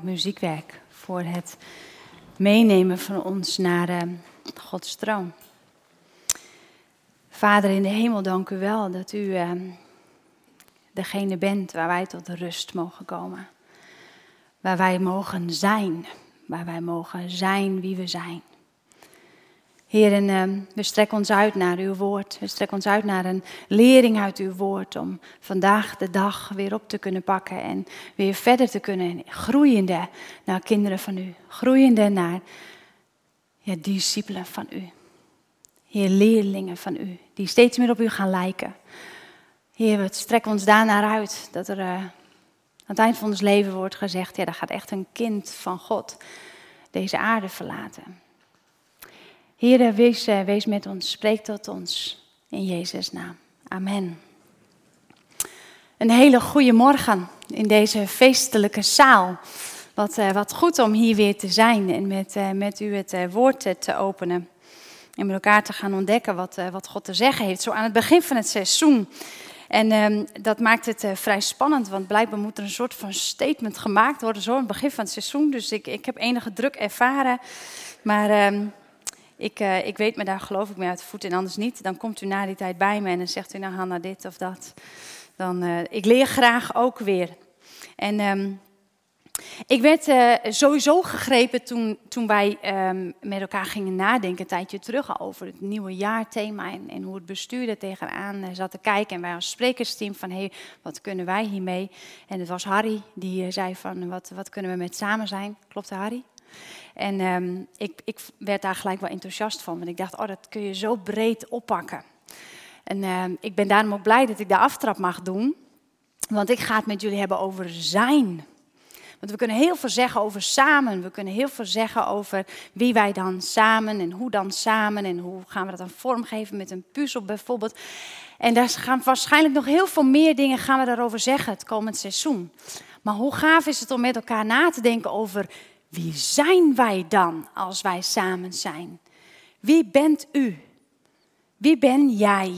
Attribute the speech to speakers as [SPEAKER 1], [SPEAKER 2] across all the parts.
[SPEAKER 1] muziekwerk voor het meenemen van ons naar uh, Gods troon. Vader in de hemel, dank u wel dat u uh, degene bent waar wij tot rust mogen komen. Waar wij mogen zijn, waar wij mogen zijn wie we zijn. Heer, en uh, we strekken ons uit naar uw woord. We strekken ons uit naar een lering uit uw woord. Om vandaag de dag weer op te kunnen pakken. En weer verder te kunnen. Groeiende naar kinderen van u. Groeiende naar ja, discipelen van u. Heer, leerlingen van u. Die steeds meer op u gaan lijken. Heer, we strekken ons daarnaar uit. Dat er uh, aan het eind van ons leven wordt gezegd. Ja, daar gaat echt een kind van God deze aarde verlaten. Heer, wees, eh, wees met ons, spreek tot ons in Jezus' naam. Amen. Een hele goede morgen in deze feestelijke zaal. Wat, uh, wat goed om hier weer te zijn en met, uh, met u het woord te openen. En met elkaar te gaan ontdekken wat, wat God te zeggen heeft. Zo aan het begin van het seizoen. En um, dat maakt het vrij spannend, want blijkbaar moet er een soort van statement gemaakt worden. Zo aan het begin van het seizoen. Dus ik, ik heb enige druk ervaren. Maar um, ik, uh, ik weet me daar geloof ik mee uit de voet en anders niet. Dan komt u na die tijd bij me en dan zegt u nou Hanna dit of dat. Dan, uh, ik leer graag ook weer. En um, ik werd uh, sowieso gegrepen toen, toen wij um, met elkaar gingen nadenken een tijdje terug over het nieuwe jaarthema en, en hoe het bestuur er tegenaan zat te kijken. En wij als sprekersteam van hé, hey, wat kunnen wij hiermee? En het was Harry die zei van wat, wat kunnen we met samen zijn? Klopt Harry? En um, ik, ik, werd daar gelijk wel enthousiast van, want ik dacht, oh, dat kun je zo breed oppakken. En um, ik ben daarom ook blij dat ik de aftrap mag doen, want ik ga het met jullie hebben over zijn. Want we kunnen heel veel zeggen over samen. We kunnen heel veel zeggen over wie wij dan samen en hoe dan samen en hoe gaan we dat dan vormgeven met een puzzel bijvoorbeeld. En daar gaan waarschijnlijk nog heel veel meer dingen gaan we daarover zeggen het komend seizoen. Maar hoe gaaf is het om met elkaar na te denken over wie zijn wij dan als wij samen zijn? Wie bent u? Wie ben jij?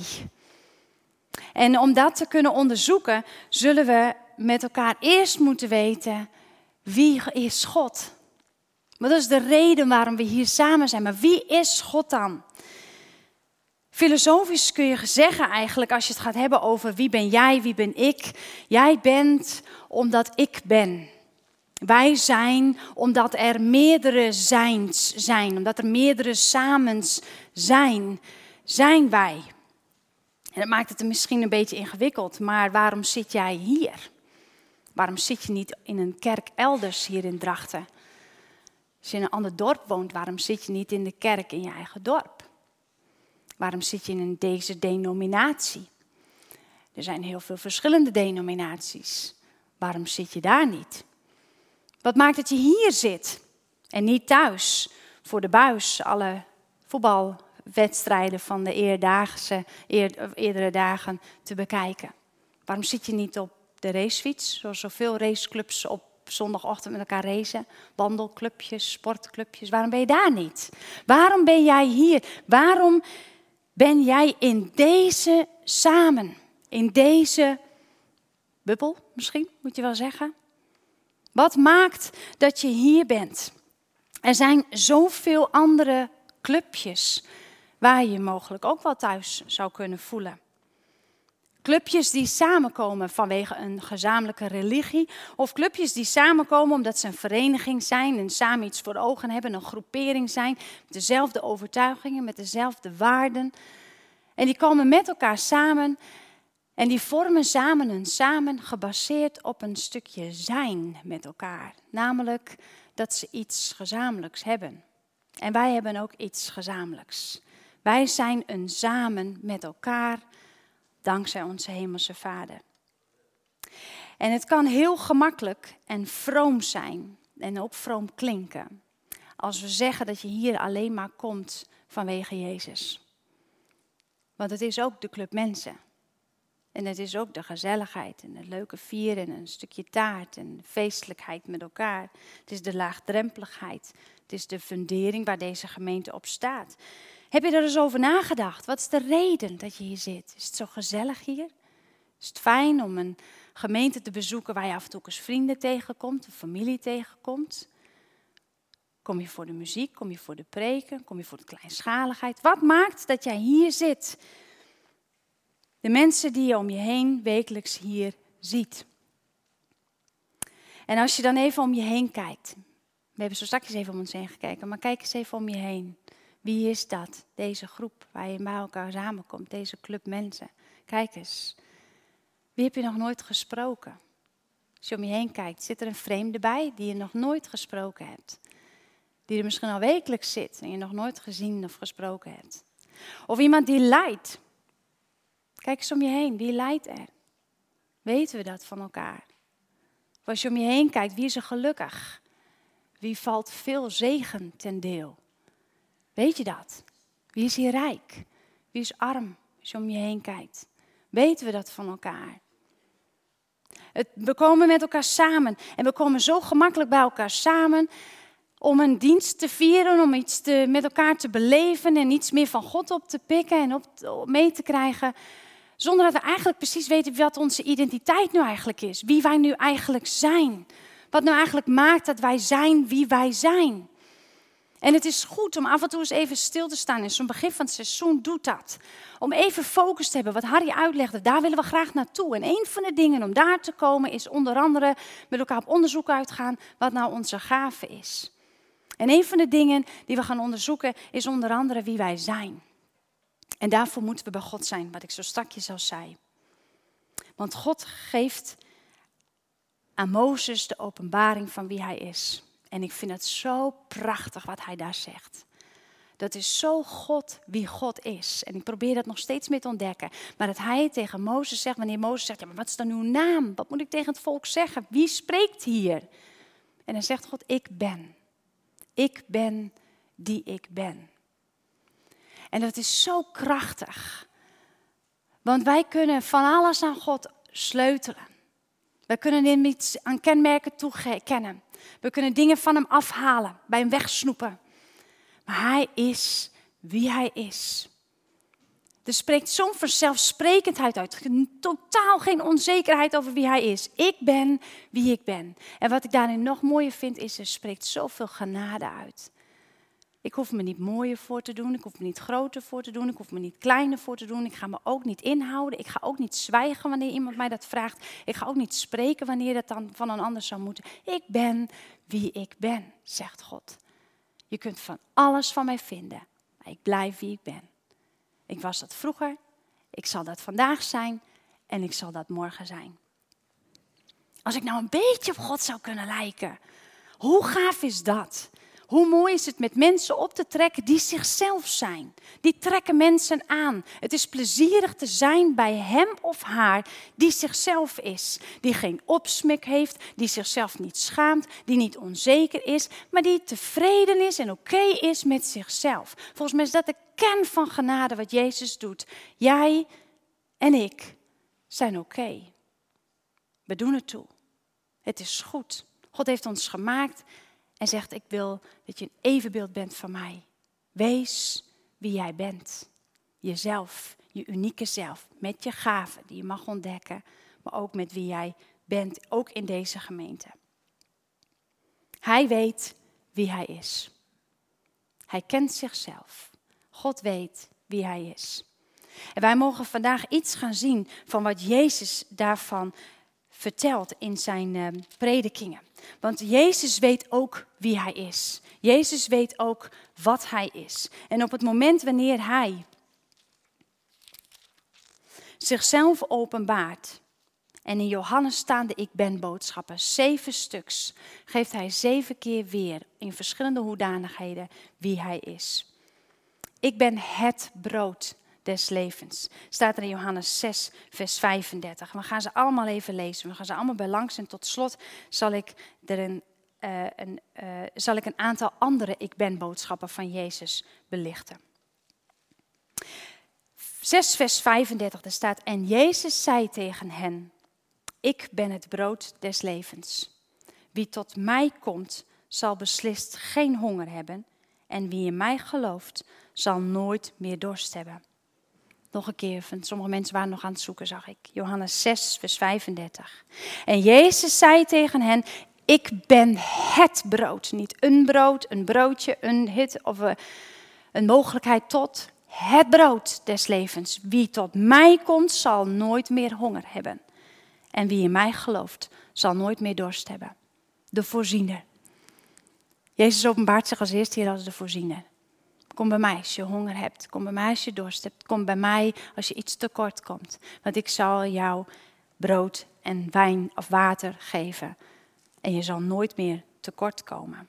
[SPEAKER 1] En om dat te kunnen onderzoeken, zullen we met elkaar eerst moeten weten wie is God? Maar dat is de reden waarom we hier samen zijn. Maar wie is God dan? Filosofisch kun je zeggen eigenlijk, als je het gaat hebben over wie ben jij, wie ben ik. Jij bent omdat ik ben. Wij zijn omdat er meerdere zijns zijn, omdat er meerdere samens zijn, zijn wij. En dat maakt het misschien een beetje ingewikkeld, maar waarom zit jij hier? Waarom zit je niet in een kerk elders hier in Drachten? Als je in een ander dorp woont, waarom zit je niet in de kerk in je eigen dorp? Waarom zit je in deze denominatie? Er zijn heel veel verschillende denominaties. Waarom zit je daar niet? Wat maakt dat je hier zit en niet thuis voor de buis alle voetbalwedstrijden van de eerdere dagen te bekijken? Waarom zit je niet op de racefiets, zoals zoveel raceclubs op zondagochtend met elkaar racen? Wandelclubjes, sportclubjes, waarom ben je daar niet? Waarom ben jij hier? Waarom ben jij in deze samen, in deze bubbel misschien, moet je wel zeggen? Wat maakt dat je hier bent? Er zijn zoveel andere clubjes waar je mogelijk ook wel thuis zou kunnen voelen. Clubjes die samenkomen vanwege een gezamenlijke religie. Of clubjes die samenkomen omdat ze een vereniging zijn en samen iets voor ogen hebben. Een groepering zijn met dezelfde overtuigingen, met dezelfde waarden. En die komen met elkaar samen en die vormen samen een samen gebaseerd op een stukje zijn met elkaar. Namelijk dat ze iets gezamenlijks hebben. En wij hebben ook iets gezamenlijks. Wij zijn een samen met elkaar dankzij onze Hemelse Vader. En het kan heel gemakkelijk en vroom zijn en ook vroom klinken als we zeggen dat je hier alleen maar komt vanwege Jezus. Want het is ook de club mensen. En het is ook de gezelligheid en het leuke vieren en een stukje taart en feestelijkheid met elkaar. Het is de laagdrempeligheid. Het is de fundering waar deze gemeente op staat. Heb je er eens over nagedacht? Wat is de reden dat je hier zit? Is het zo gezellig hier? Is het fijn om een gemeente te bezoeken waar je af en toe eens vrienden tegenkomt, een familie tegenkomt? Kom je voor de muziek? Kom je voor de preken? Kom je voor de kleinschaligheid? Wat maakt dat jij hier zit? De mensen die je om je heen wekelijks hier ziet. En als je dan even om je heen kijkt. We hebben zo straks even om ons heen gekeken, maar kijk eens even om je heen. Wie is dat? Deze groep waar je bij elkaar samenkomt, deze club mensen. Kijk eens. Wie heb je nog nooit gesproken? Als je om je heen kijkt, zit er een vreemde bij die je nog nooit gesproken hebt. Die er misschien al wekelijks zit en je nog nooit gezien of gesproken hebt. Of iemand die lijdt. Kijk eens om je heen, wie lijdt er? Weten we dat van elkaar? Als je om je heen kijkt, wie is er gelukkig? Wie valt veel zegen ten deel? Weet je dat? Wie is hier rijk? Wie is arm als je om je heen kijkt? Weten we dat van elkaar? Het, we komen met elkaar samen en we komen zo gemakkelijk bij elkaar samen om een dienst te vieren, om iets te, met elkaar te beleven en iets meer van God op te pikken en op mee te krijgen. Zonder dat we eigenlijk precies weten wat onze identiteit nu eigenlijk is. Wie wij nu eigenlijk zijn. Wat nou eigenlijk maakt dat wij zijn wie wij zijn. En het is goed om af en toe eens even stil te staan. In zo'n begin van het seizoen doet dat. Om even focus te hebben, wat Harry uitlegde, daar willen we graag naartoe. En een van de dingen om daar te komen is onder andere met elkaar op onderzoek uitgaan wat nou onze gave is. En een van de dingen die we gaan onderzoeken is onder andere wie wij zijn. En daarvoor moeten we bij God zijn, wat ik zo stakjes al zei. Want God geeft aan Mozes de openbaring van wie hij is. En ik vind het zo prachtig wat hij daar zegt. Dat is zo God wie God is. En ik probeer dat nog steeds meer te ontdekken. Maar dat hij tegen Mozes zegt, wanneer Mozes zegt, ja, maar wat is dan uw naam? Wat moet ik tegen het volk zeggen? Wie spreekt hier? En dan zegt God, ik ben. Ik ben die ik ben. En dat is zo krachtig. Want wij kunnen van alles aan God sleutelen. We kunnen hem iets aan kenmerken toekennen. We kunnen dingen van hem afhalen, bij hem wegsnoepen. Maar hij is wie hij is. Er spreekt zo'n vanzelfsprekendheid uit. Totaal geen onzekerheid over wie hij is. Ik ben wie ik ben. En wat ik daarin nog mooier vind, is er spreekt zoveel genade uit. Ik hoef me niet mooier voor te doen. Ik hoef me niet groter voor te doen. Ik hoef me niet kleiner voor te doen. Ik ga me ook niet inhouden. Ik ga ook niet zwijgen wanneer iemand mij dat vraagt. Ik ga ook niet spreken wanneer dat dan van een ander zou moeten. Ik ben wie ik ben, zegt God. Je kunt van alles van mij vinden, maar ik blijf wie ik ben. Ik was dat vroeger, ik zal dat vandaag zijn en ik zal dat morgen zijn. Als ik nou een beetje op God zou kunnen lijken, hoe gaaf is dat? Hoe mooi is het met mensen op te trekken die zichzelf zijn. Die trekken mensen aan. Het is plezierig te zijn bij hem of haar die zichzelf is. Die geen opsmik heeft, die zichzelf niet schaamt, die niet onzeker is, maar die tevreden is en oké is met zichzelf. Volgens mij is dat de kern van genade wat Jezus doet. Jij en ik zijn oké. We doen het toe. Het is goed. God heeft ons gemaakt en zegt: Ik wil dat je een evenbeeld bent van mij. Wees wie jij bent. Jezelf, je unieke zelf, met je gaven die je mag ontdekken, maar ook met wie jij bent, ook in deze gemeente. Hij weet wie hij is. Hij kent zichzelf. God weet wie hij is. En wij mogen vandaag iets gaan zien van wat Jezus daarvan vertelt in zijn uh, predikingen. Want Jezus weet ook wie hij is. Jezus weet ook wat hij is. En op het moment wanneer hij zichzelf openbaart. En in Johannes staan de ik ben boodschappen, zeven stuks, geeft hij zeven keer weer in verschillende hoedanigheden wie hij is. Ik ben het brood des levens. Staat er in Johannes 6, vers 35. We gaan ze allemaal even lezen. We gaan ze allemaal bij langs. En tot slot zal ik er een, uh, een, uh, zal ik een aantal andere ik ben boodschappen van Jezus belichten. 6 vers 35, daar staat, en Jezus zei tegen hen, ik ben het brood des levens. Wie tot mij komt, zal beslist geen honger hebben, en wie in mij gelooft, zal nooit meer dorst hebben. Nog een keer, want sommige mensen waren nog aan het zoeken, zag ik. Johannes 6, vers 35. En Jezus zei tegen hen, ik ben het brood. Niet een brood, een broodje, een hit of een mogelijkheid tot. Het brood des levens. Wie tot mij komt, zal nooit meer honger hebben. En wie in mij gelooft, zal nooit meer dorst hebben. De voorziener. Jezus openbaart zich als eerste hier als de voorziener. Kom bij mij als je honger hebt. Kom bij mij als je dorst hebt. Kom bij mij als je iets tekort komt. Want ik zal jou brood en wijn of water geven. En je zal nooit meer tekort komen.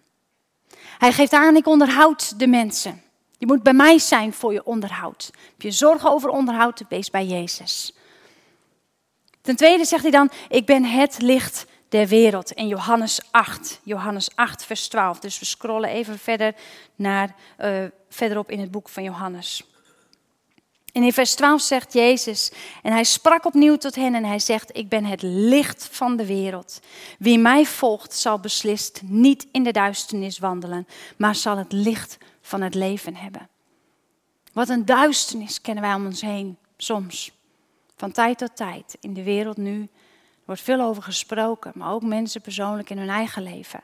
[SPEAKER 1] Hij geeft aan, ik onderhoud de mensen. Je moet bij mij zijn voor je onderhoud. Heb je zorgen over onderhoud, wees bij Jezus. Ten tweede zegt hij dan, ik ben het licht der wereld. In Johannes 8, Johannes 8, vers 12. Dus we scrollen even verder naar, uh, verderop in het boek van Johannes. En in vers 12 zegt Jezus, en hij sprak opnieuw tot hen en hij zegt, ik ben het licht van de wereld. Wie mij volgt zal beslist niet in de duisternis wandelen, maar zal het licht van het leven hebben. Wat een duisternis kennen wij om ons heen, soms. Van tijd tot tijd, in de wereld nu. Wordt veel over gesproken, maar ook mensen persoonlijk in hun eigen leven.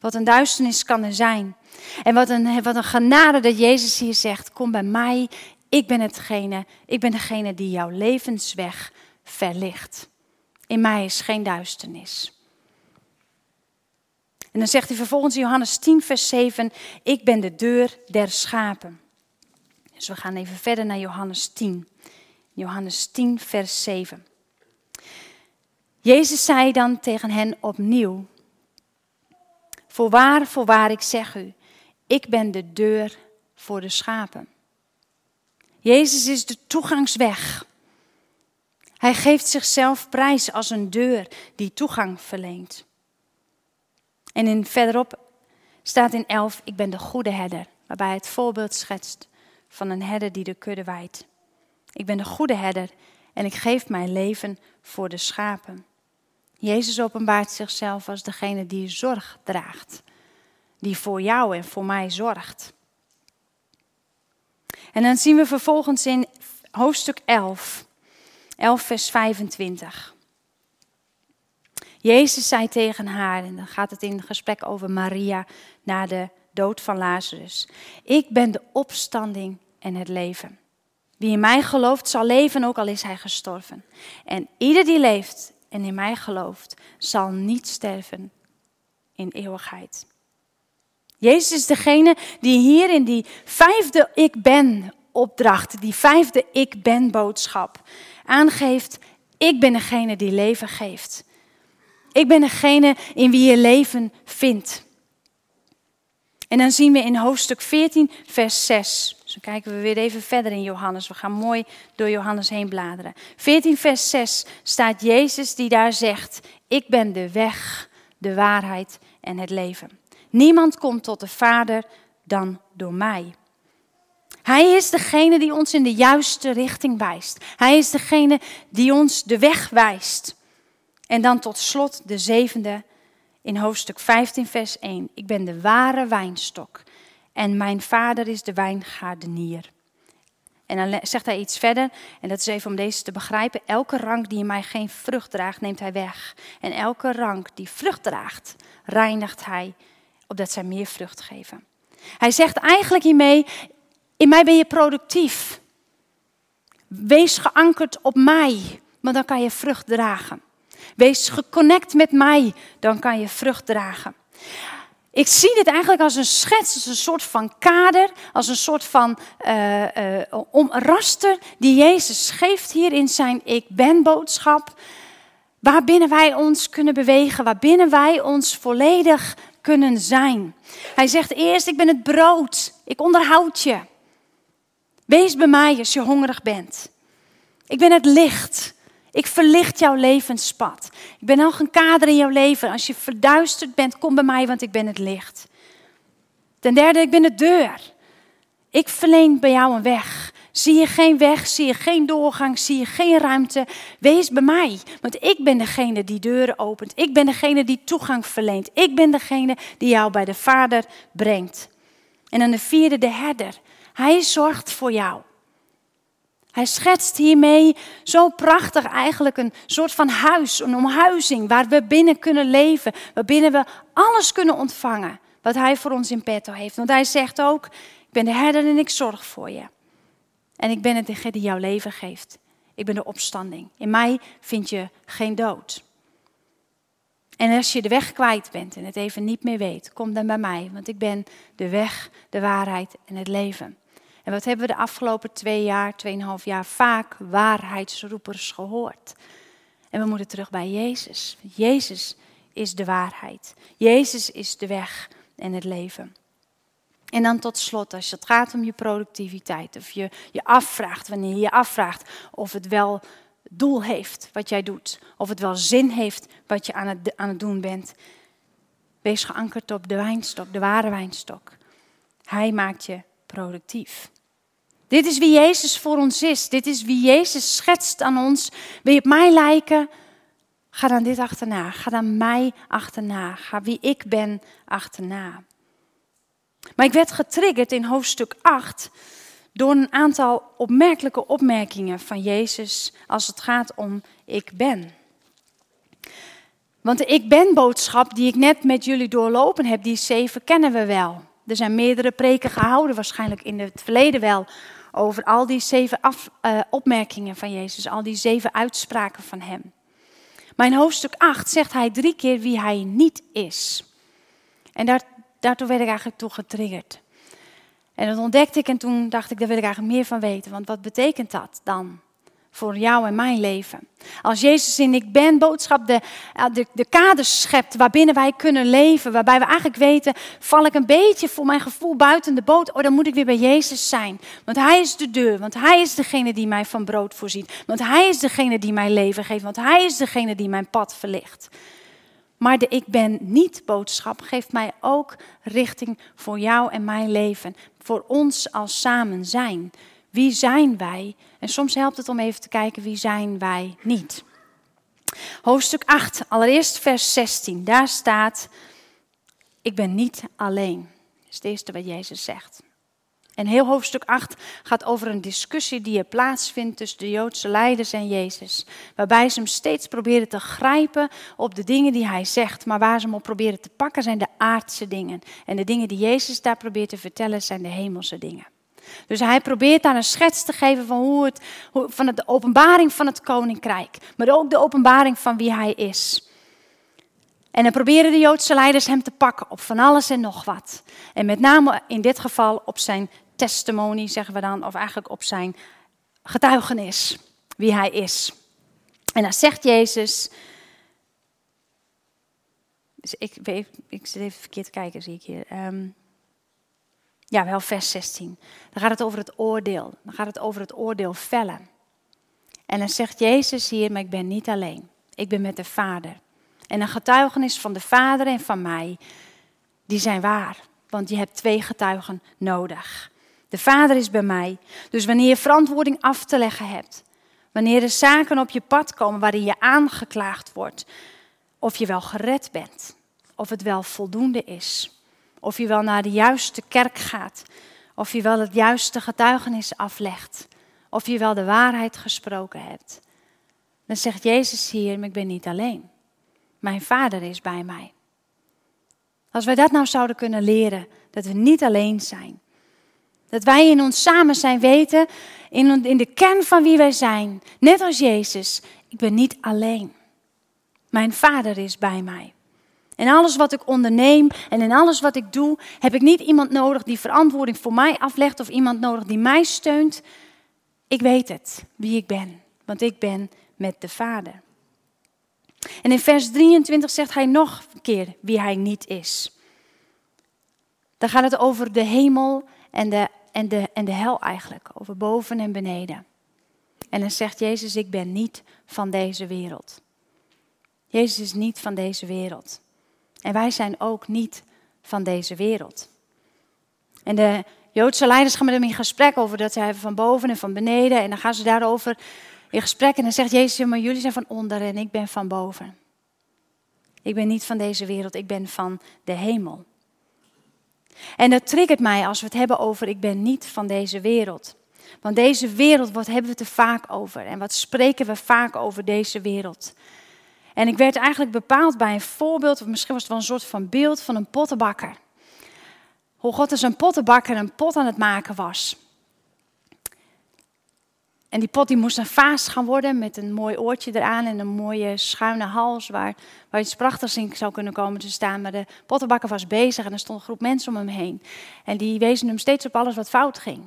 [SPEAKER 1] Wat een duisternis kan er zijn. En wat een, wat een genade dat Jezus hier zegt: Kom bij mij, ik ben hetgene, ik ben degene die jouw levensweg verlicht. In mij is geen duisternis. En dan zegt hij vervolgens in Johannes 10, vers 7, ik ben de deur der schapen. Dus we gaan even verder naar Johannes 10. Johannes 10, vers 7. Jezus zei dan tegen hen opnieuw, voorwaar, voorwaar, ik zeg u, ik ben de deur voor de schapen. Jezus is de toegangsweg. Hij geeft zichzelf prijs als een deur die toegang verleent. En in, verderop staat in 11, ik ben de goede herder, waarbij het voorbeeld schetst van een herder die de kudde wijdt. Ik ben de goede herder en ik geef mijn leven voor de schapen. Jezus openbaart zichzelf als degene die zorg draagt, die voor jou en voor mij zorgt. En dan zien we vervolgens in hoofdstuk 11, 11 vers 25. Jezus zei tegen haar, en dan gaat het in gesprek over Maria na de dood van Lazarus. Ik ben de opstanding en het leven. Wie in mij gelooft zal leven, ook al is hij gestorven. En ieder die leeft en in mij gelooft, zal niet sterven in eeuwigheid. Jezus is degene die hier in die vijfde ik ben opdracht, die vijfde ik ben boodschap aangeeft, ik ben degene die leven geeft. Ik ben degene in wie je leven vindt. En dan zien we in hoofdstuk 14, vers 6. Dus dan kijken we weer even verder in Johannes. We gaan mooi door Johannes heen bladeren. 14, vers 6 staat Jezus die daar zegt: Ik ben de weg, de waarheid en het leven. Niemand komt tot de Vader dan door mij. Hij is degene die ons in de juiste richting wijst. Hij is degene die ons de weg wijst. En dan tot slot de zevende in hoofdstuk 15, vers 1. Ik ben de ware wijnstok en mijn vader is de wijngaardenier. En dan zegt hij iets verder, en dat is even om deze te begrijpen. Elke rank die in mij geen vrucht draagt, neemt hij weg. En elke rank die vrucht draagt, reinigt hij, opdat zij meer vrucht geven. Hij zegt eigenlijk hiermee, in mij ben je productief. Wees geankerd op mij, want dan kan je vrucht dragen. Wees geconnect met mij, dan kan je vrucht dragen. Ik zie dit eigenlijk als een schets, als een soort van kader, als een soort van uh, uh, omraster die Jezus geeft hier in zijn Ik Ben boodschap. Waarbinnen wij ons kunnen bewegen, waarbinnen wij ons volledig kunnen zijn. Hij zegt eerst, ik ben het brood, ik onderhoud je. Wees bij mij als je hongerig bent. Ik ben het licht. Ik verlicht jouw levenspad. Ik ben nog een kader in jouw leven. Als je verduisterd bent, kom bij mij, want ik ben het licht. Ten derde, ik ben de deur. Ik verleen bij jou een weg. Zie je geen weg, zie je geen doorgang, zie je geen ruimte, wees bij mij. Want ik ben degene die deuren opent. Ik ben degene die toegang verleent. Ik ben degene die jou bij de Vader brengt. En dan de vierde, de herder. Hij zorgt voor jou. Hij schetst hiermee zo prachtig eigenlijk een soort van huis, een omhuizing waar we binnen kunnen leven, waarbinnen we alles kunnen ontvangen wat Hij voor ons in petto heeft. Want Hij zegt ook, ik ben de herder en ik zorg voor je. En ik ben het die jouw leven geeft. Ik ben de opstanding. In mij vind je geen dood. En als je de weg kwijt bent en het even niet meer weet, kom dan bij mij, want ik ben de weg, de waarheid en het leven. En wat hebben we de afgelopen twee jaar, tweeënhalf jaar vaak waarheidsroepers gehoord? En we moeten terug bij Jezus. Jezus is de waarheid. Jezus is de weg en het leven. En dan tot slot, als het gaat om je productiviteit, of je je afvraagt, wanneer je je afvraagt of het wel doel heeft wat jij doet, of het wel zin heeft wat je aan het, aan het doen bent, wees geankerd op de wijnstok, de ware wijnstok. Hij maakt je productief. Dit is wie Jezus voor ons is. Dit is wie Jezus schetst aan ons. Wil je op mij lijken? Ga dan dit achterna. Ga dan mij achterna. Ga wie ik ben achterna. Maar ik werd getriggerd in hoofdstuk 8 door een aantal opmerkelijke opmerkingen van Jezus als het gaat om ik ben. Want de ik ben boodschap die ik net met jullie doorlopen heb, die zeven kennen we wel. Er zijn meerdere preken gehouden, waarschijnlijk in het verleden wel, over al die zeven af, uh, opmerkingen van Jezus, al die zeven uitspraken van Hem. Maar in hoofdstuk 8 zegt hij drie keer wie hij niet is. En daar, daartoe werd ik eigenlijk toe getriggerd. En dat ontdekte ik en toen dacht ik, daar wil ik eigenlijk meer van weten. Want wat betekent dat dan? Voor jou en mijn leven. Als Jezus in ik ben boodschap de, de, de kaders schept waarbinnen wij kunnen leven, waarbij we eigenlijk weten, val ik een beetje voor mijn gevoel buiten de boot, oh dan moet ik weer bij Jezus zijn. Want Hij is de deur, want Hij is degene die mij van brood voorziet, want Hij is degene die mij leven geeft, want Hij is degene die mijn pad verlicht. Maar de ik ben niet boodschap geeft mij ook richting voor jou en mijn leven, voor ons als samen zijn. Wie zijn wij? En soms helpt het om even te kijken wie zijn wij niet. Hoofdstuk 8, allereerst vers 16. Daar staat: Ik ben niet alleen. Dat is het eerste wat Jezus zegt. En heel hoofdstuk 8 gaat over een discussie die er plaatsvindt tussen de Joodse leiders en Jezus. Waarbij ze hem steeds proberen te grijpen op de dingen die hij zegt. Maar waar ze hem op proberen te pakken zijn de aardse dingen. En de dingen die Jezus daar probeert te vertellen zijn de hemelse dingen. Dus hij probeert daar een schets te geven van, hoe het, van de openbaring van het koninkrijk. Maar ook de openbaring van wie hij is. En dan proberen de Joodse leiders hem te pakken op van alles en nog wat. En met name in dit geval op zijn testimonie, zeggen we dan, of eigenlijk op zijn getuigenis, wie hij is. En dan zegt Jezus. Dus ik, ik zit even verkeerd te kijken, zie ik hier. Um, ja, wel vers 16. Dan gaat het over het oordeel. Dan gaat het over het oordeel vellen. En dan zegt Jezus hier, maar ik ben niet alleen. Ik ben met de Vader. En een getuigenis van de Vader en van mij, die zijn waar. Want je hebt twee getuigen nodig. De Vader is bij mij. Dus wanneer je verantwoording af te leggen hebt, wanneer er zaken op je pad komen waarin je aangeklaagd wordt, of je wel gered bent, of het wel voldoende is, of je wel naar de juiste kerk gaat. Of je wel het juiste getuigenis aflegt. Of je wel de waarheid gesproken hebt. Dan zegt Jezus hier, ik ben niet alleen. Mijn vader is bij mij. Als wij dat nou zouden kunnen leren, dat we niet alleen zijn. Dat wij in ons samen zijn weten, in de kern van wie wij zijn. Net als Jezus, ik ben niet alleen. Mijn vader is bij mij. In alles wat ik onderneem en in alles wat ik doe, heb ik niet iemand nodig die verantwoording voor mij aflegt of iemand nodig die mij steunt. Ik weet het, wie ik ben, want ik ben met de Vader. En in vers 23 zegt hij nog een keer wie hij niet is. Dan gaat het over de hemel en de, en, de, en de hel eigenlijk, over boven en beneden. En dan zegt Jezus, ik ben niet van deze wereld. Jezus is niet van deze wereld. En wij zijn ook niet van deze wereld. En de Joodse leiders gaan met hem in gesprek over dat zij van boven en van beneden. En dan gaan ze daarover in gesprek. En dan zegt Jezus, maar jullie zijn van onder en ik ben van boven. Ik ben niet van deze wereld, ik ben van de hemel. En dat triggert mij als we het hebben over ik ben niet van deze wereld. Want deze wereld, wat hebben we er vaak over? En wat spreken we vaak over deze wereld? En ik werd eigenlijk bepaald bij een voorbeeld, of misschien was het wel een soort van beeld van een pottenbakker. Hoe God als een pottenbakker een pot aan het maken was. En die pot die moest een vaas gaan worden met een mooi oortje eraan en een mooie schuine hals waar, waar iets prachtigs in zou kunnen komen te staan. Maar de pottenbakker was bezig en er stond een groep mensen om hem heen. En die wezen hem steeds op alles wat fout ging.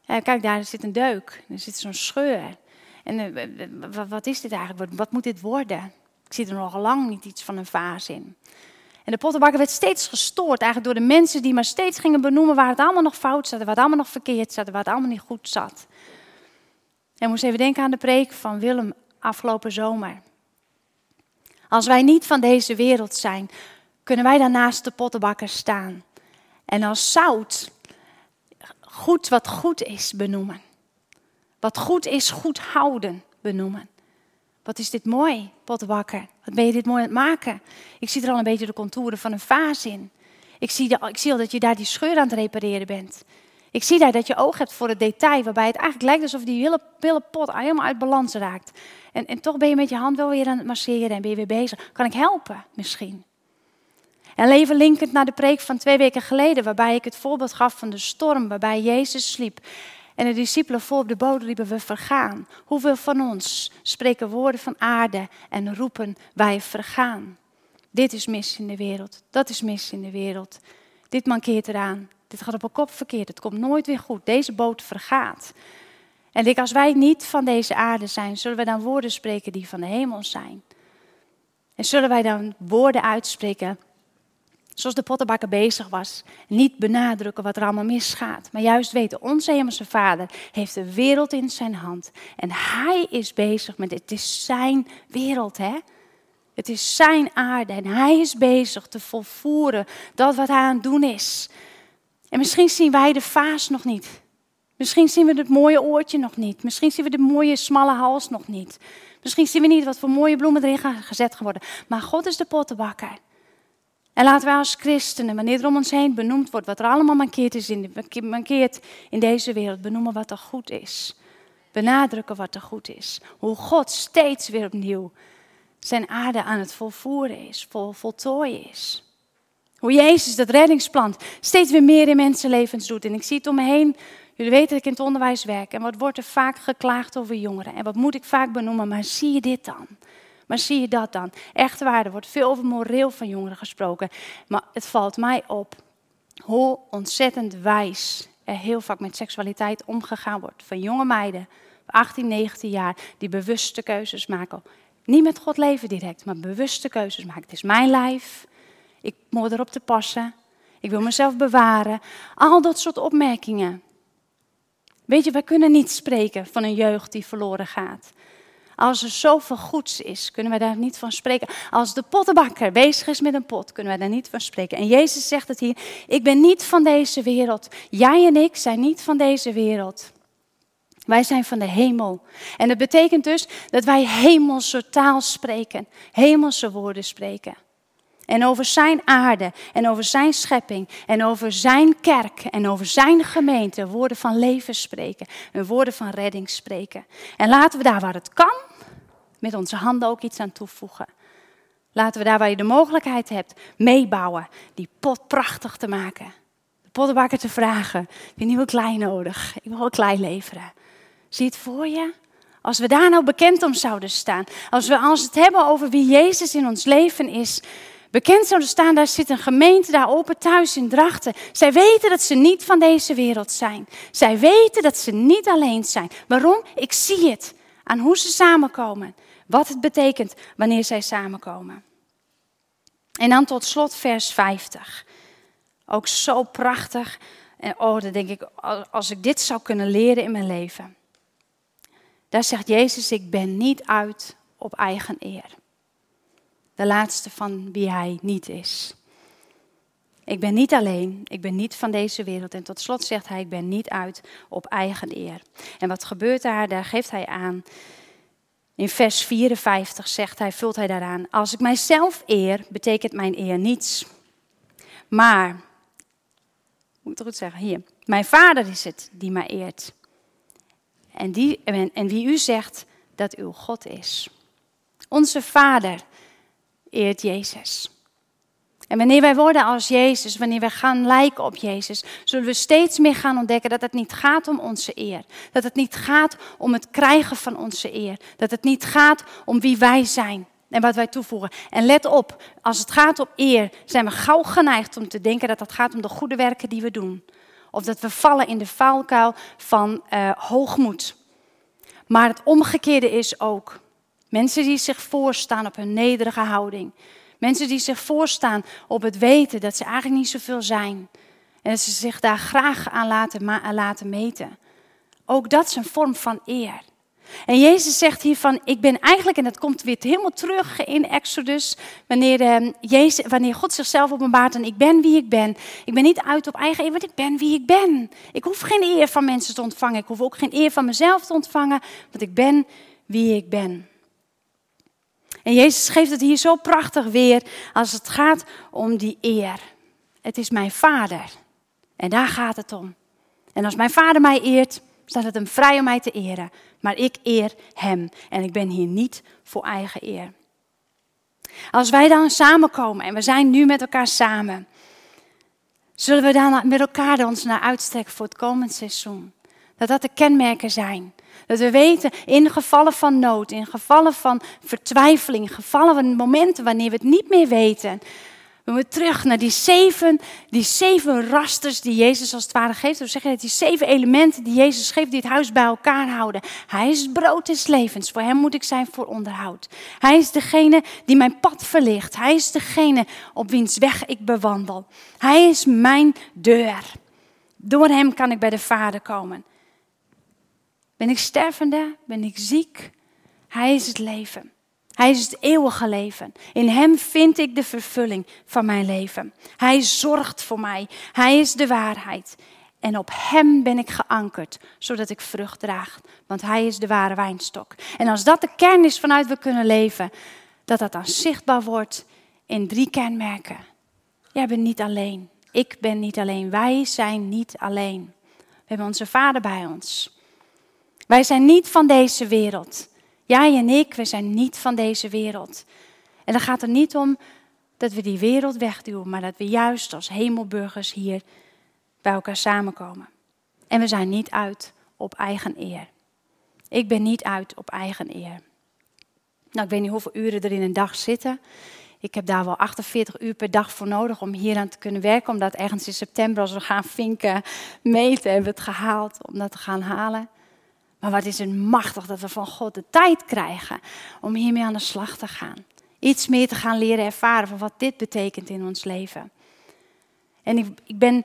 [SPEAKER 1] Ja, kijk, daar zit een deuk, er zit zo'n scheur. En uh, wat is dit eigenlijk? Wat, moet dit worden? Ik zie er nog lang niet iets van een vaas in. En de pottenbakker werd steeds gestoord eigenlijk door de mensen die maar steeds gingen benoemen waar het allemaal nog fout zat, waar het allemaal nog verkeerd zat, waar het allemaal niet goed zat. En moest even denken aan de preek van Willem afgelopen zomer. Als wij niet van deze wereld zijn, kunnen wij dan naast de pottenbakker staan. En als zout goed wat goed is benoemen. Wat goed is, goed houden benoemen. Wat is dit mooi, pottenbakker. Wat ben je dit mooi aan het maken. Ik zie er al een beetje de contouren van een vaas in. Ik zie, de, ik zie al dat je daar die scheur aan het repareren bent. Ik zie daar dat je oog hebt voor het detail, waarbij het eigenlijk lijkt alsof die hele, hele pot helemaal uit balans raakt. En, en toch ben je met je hand wel weer aan het masseren en ben je weer bezig. Kan ik helpen, misschien? En leven linkend naar de preek van twee weken geleden, waarbij ik het voorbeeld gaf van de storm, waarbij Jezus sliep. En de discipelen voor op de boot riepen, we vergaan. Hoeveel van ons spreken woorden van aarde en roepen, wij vergaan. Dit is mis in de wereld, dat is mis in de wereld. Dit mankeert eraan, dit gaat op een kop verkeerd, het komt nooit weer goed. Deze boot vergaat. En ik, als wij niet van deze aarde zijn, zullen we dan woorden spreken die van de hemel zijn? En zullen wij dan woorden uitspreken zoals de pottenbakker bezig was? Niet benadrukken wat er allemaal misgaat, maar juist weten, onze hemelse vader heeft de wereld in zijn hand. En hij is bezig met het is zijn wereld, hè? Het is zijn aarde en hij is bezig te volvoeren dat wat hij aan het doen is. En misschien zien wij de vaas nog niet. Misschien zien we het mooie oortje nog niet. Misschien zien we de mooie smalle hals nog niet. Misschien zien we niet wat voor mooie bloemen erin gezet worden. Maar God is de pottenbakker. En laten wij als christenen, wanneer er om ons heen benoemd wordt wat er allemaal mankeert, is in, mankeert in deze wereld, benoemen wat er goed is. Benadrukken wat er goed is. Hoe God steeds weer opnieuw zijn aarde aan het volvoeren is, vol, voltooien is. Hoe Jezus dat reddingsplan steeds weer meer in mensenlevens doet. En ik zie het om me heen. Jullie weten dat ik in het onderwijs werk. En wat wordt er vaak geklaagd over jongeren? En wat moet ik vaak benoemen? Maar zie je dit dan? Maar zie je dat dan? Echt waar, er wordt veel over moreel van jongeren gesproken. Maar het valt mij op hoe ontzettend wijs er heel vaak met seksualiteit omgegaan wordt. Van jonge meiden, 18, 19 jaar, die bewuste keuzes maken. Niet met God leven direct, maar bewuste keuzes maken. Het is mijn lijf, ik moet erop te passen. Ik wil mezelf bewaren. Al dat soort opmerkingen. Weet je, wij kunnen niet spreken van een jeugd die verloren gaat. Als er zoveel goeds is, kunnen wij daar niet van spreken. Als de pottenbakker bezig is met een pot, kunnen wij daar niet van spreken. En Jezus zegt het hier: Ik ben niet van deze wereld. Jij en ik zijn niet van deze wereld. Wij zijn van de hemel. En dat betekent dus dat wij hemelse taal spreken, hemelse woorden spreken. En over zijn aarde en over zijn schepping en over zijn kerk en over zijn gemeente woorden van leven spreken en woorden van redding spreken. En laten we daar waar het kan, met onze handen ook iets aan toevoegen. Laten we daar waar je de mogelijkheid hebt, meebouwen, die pot prachtig te maken. De pottenbakker te vragen, heb nieuwe klei nodig? Ik wil een klei leveren. Zie het voor je? Als we daar nou bekend om zouden staan, als we als het hebben over wie Jezus in ons leven is, bekend zouden staan, daar zit een gemeente daar open thuis in Drachten. Zij weten dat ze niet van deze wereld zijn. Zij weten dat ze niet alleen zijn. Waarom? Ik zie het aan hoe ze samenkomen. Wat het betekent wanneer zij samenkomen. En dan tot slot vers 50. Ook zo prachtig. En oh, dan denk ik, als ik dit zou kunnen leren in mijn leven. Daar zegt Jezus, ik ben niet uit op eigen eer de laatste van wie hij niet is. Ik ben niet alleen, ik ben niet van deze wereld. En tot slot zegt hij, ik ben niet uit op eigen eer. En wat gebeurt daar? Daar geeft hij aan. In vers 54 zegt hij, vult hij daaraan, als ik mijzelf eer, betekent mijn eer niets. Maar, moet ik het goed zeggen, hier, mijn vader is het die mij eert. en, die, en, en wie u zegt dat uw God is. Onze Vader eert Jezus. En wanneer wij worden als Jezus, wanneer wij gaan lijken op Jezus, zullen we steeds meer gaan ontdekken dat het niet gaat om onze eer. Dat het niet gaat om het krijgen van onze eer. Dat het niet gaat om wie wij zijn en wat wij toevoegen. En let op, als het gaat om eer, zijn we gauw geneigd om te denken dat het gaat om de goede werken die we doen. Of dat we vallen in de valkuil van uh, hoogmoed. Maar het omgekeerde is ook. Mensen die zich voorstaan op hun nederige houding. Mensen die zich voorstaan op het weten dat ze eigenlijk niet zoveel zijn. En dat ze zich daar graag aan laten, laten meten. Ook dat is een vorm van eer. En Jezus zegt hiervan, ik ben eigenlijk, en dat komt weer helemaal terug in Exodus, wanneer, eh, Jezus, wanneer God zichzelf openbaart en ik ben wie ik ben. Ik ben niet uit op eigen eer, want ik ben wie ik ben. Ik hoef geen eer van mensen te ontvangen, ik hoef ook geen eer van mezelf te ontvangen, want ik ben wie ik ben. En Jezus geeft het hier zo prachtig weer als het gaat om die eer. Het is mijn vader. En daar gaat het om. En als mijn vader mij eert, staat het hem vrij om mij te eren. Maar ik eer hem. En ik ben hier niet voor eigen eer. Als wij dan samenkomen en we zijn nu met elkaar samen, zullen we dan met elkaar ons naar uitstrekken voor het komend seizoen. Dat dat de kenmerken zijn dat we weten, in gevallen van nood, in gevallen van vertwijfeling, in gevallen van momenten wanneer we het niet meer weten, we moeten terug naar die zeven, die zeven rasters die Jezus als het ware geeft. We zeggen dat die zeven elementen die Jezus geeft, die het huis bij elkaar houden. Hij is het brood des levens. Voor hem moet ik zijn voor onderhoud. Hij is degene die mijn pad verlicht. Hij is degene op wiens weg ik bewandel. Hij is mijn deur. Door hem kan ik bij de Vader komen. Ben ik stervende? Ben ik ziek? Hij is het leven. Hij is het eeuwige leven. In Hem vind ik de vervulling van mijn leven. Hij zorgt voor mij. Hij is de waarheid. En op Hem ben ik geankerd, zodat ik vrucht draag. Want Hij is de ware wijnstok. En als dat de kern is vanuit we kunnen leven, dat dat dan zichtbaar wordt in drie kenmerken. Jij bent niet alleen. Ik ben niet alleen. Wij zijn niet alleen. We hebben onze Vader bij ons. Wij zijn niet van deze wereld. Jij en ik, we zijn niet van deze wereld. En dan gaat het niet om dat we die wereld wegduwen, maar dat we juist als hemelburgers hier bij elkaar samenkomen. En we zijn niet uit op eigen eer. Ik ben niet uit op eigen eer. Nou, ik weet niet hoeveel uren er in een dag zitten. Ik heb daar wel 48 uur per dag voor nodig om hier aan te kunnen werken. Omdat ergens in september, als we gaan vinken, meten, hebben we het gehaald om dat te gaan halen. Maar wat is het machtig dat we van God de tijd krijgen om hiermee aan de slag te gaan. Iets meer te gaan leren ervaren van wat dit betekent in ons leven. En ik, ik ben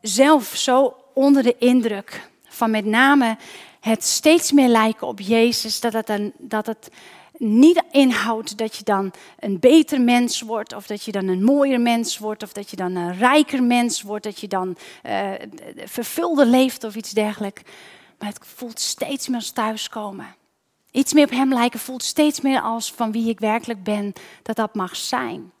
[SPEAKER 1] zelf zo onder de indruk van met name het steeds meer lijken op Jezus, dat het, een, dat het niet inhoudt dat je dan een beter mens wordt, of dat je dan een mooier mens wordt, of dat je dan een rijker mens wordt, dat je dan uh, vervulder leeft of iets dergelijks. Maar het voelt steeds meer als thuiskomen. Iets meer op hem lijken voelt steeds meer als van wie ik werkelijk ben, dat dat mag zijn.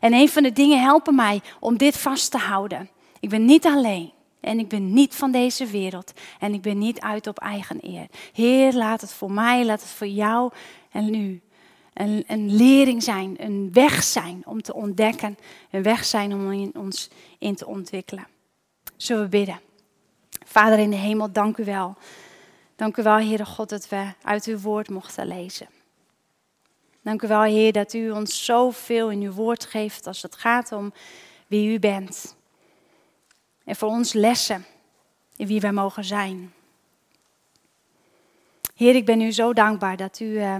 [SPEAKER 1] En een van de dingen helpen mij om dit vast te houden. Ik ben niet alleen. En ik ben niet van deze wereld. En ik ben niet uit op eigen eer. Heer, laat het voor mij, laat het voor jou en nu een, een lering zijn. Een weg zijn om te ontdekken. Een weg zijn om ons in te ontwikkelen. Zullen we bidden? Vader in de hemel, dank u wel. Dank u wel, Heere God, dat we uit uw woord mochten lezen. Dank u wel, Heer, dat u ons zoveel in uw woord geeft als het gaat om wie u bent. En voor ons lessen in wie wij mogen zijn. Heer, ik ben u zo dankbaar dat u, uh,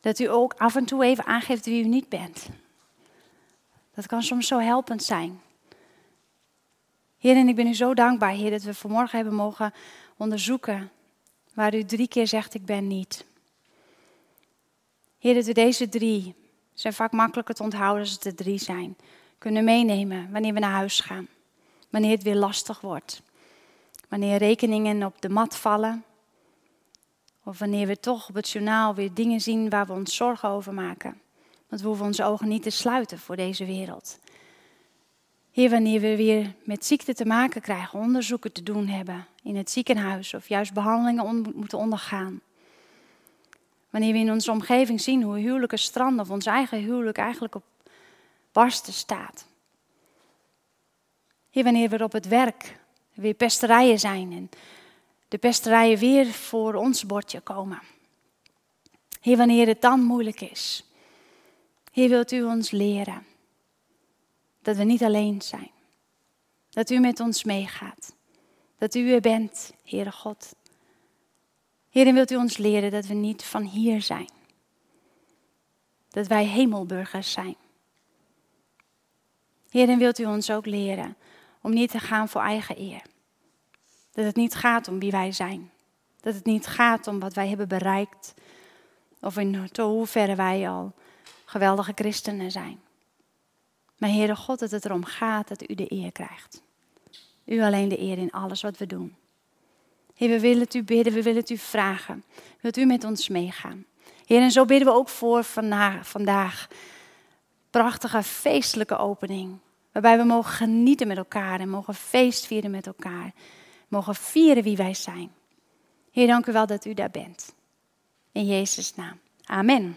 [SPEAKER 1] dat u ook af en toe even aangeeft wie u niet bent. Dat kan soms zo helpend zijn. Heer, en ik ben u zo dankbaar, Heer, dat we vanmorgen hebben mogen onderzoeken waar u drie keer zegt, ik ben niet. Heer, dat we deze drie, zijn vaak makkelijker te onthouden als het er drie zijn, kunnen meenemen wanneer we naar huis gaan. Wanneer het weer lastig wordt. Wanneer rekeningen op de mat vallen. Of wanneer we toch op het journaal weer dingen zien waar we ons zorgen over maken. Want we hoeven onze ogen niet te sluiten voor deze wereld. Heer, wanneer we weer met ziekte te maken krijgen, onderzoeken te doen hebben in het ziekenhuis of juist behandelingen moeten ondergaan. Wanneer we in onze omgeving zien hoe huwelijken stranden of ons eigen huwelijk eigenlijk op barsten staat. Heer, wanneer we op het werk weer pesterijen zijn en de pesterijen weer voor ons bordje komen. Heer, wanneer het dan moeilijk is. Heer, wilt u ons leren dat we niet alleen zijn. Dat u met ons meegaat. Dat u er bent, Heere God. Heer, wilt u ons leren dat we niet van hier zijn. Dat wij hemelburgers zijn. Heer, wilt u ons ook leren om niet te gaan voor eigen eer. Dat het niet gaat om wie wij zijn. Dat het niet gaat om wat wij hebben bereikt. Of in hoeverre wij al geweldige christenen zijn. Maar Heere God, dat het erom gaat dat u de eer krijgt. U alleen de eer in alles wat we doen. Heer, we willen u bidden, we willen u vragen. Wilt u met ons meegaan? Heer, en zo bidden we ook voor vandaag, vandaag. Prachtige feestelijke opening. Waarbij we mogen genieten met elkaar en mogen feest vieren met elkaar. Mogen vieren wie wij zijn. Heer, dank u wel dat u daar bent. In Jezus' naam. Amen.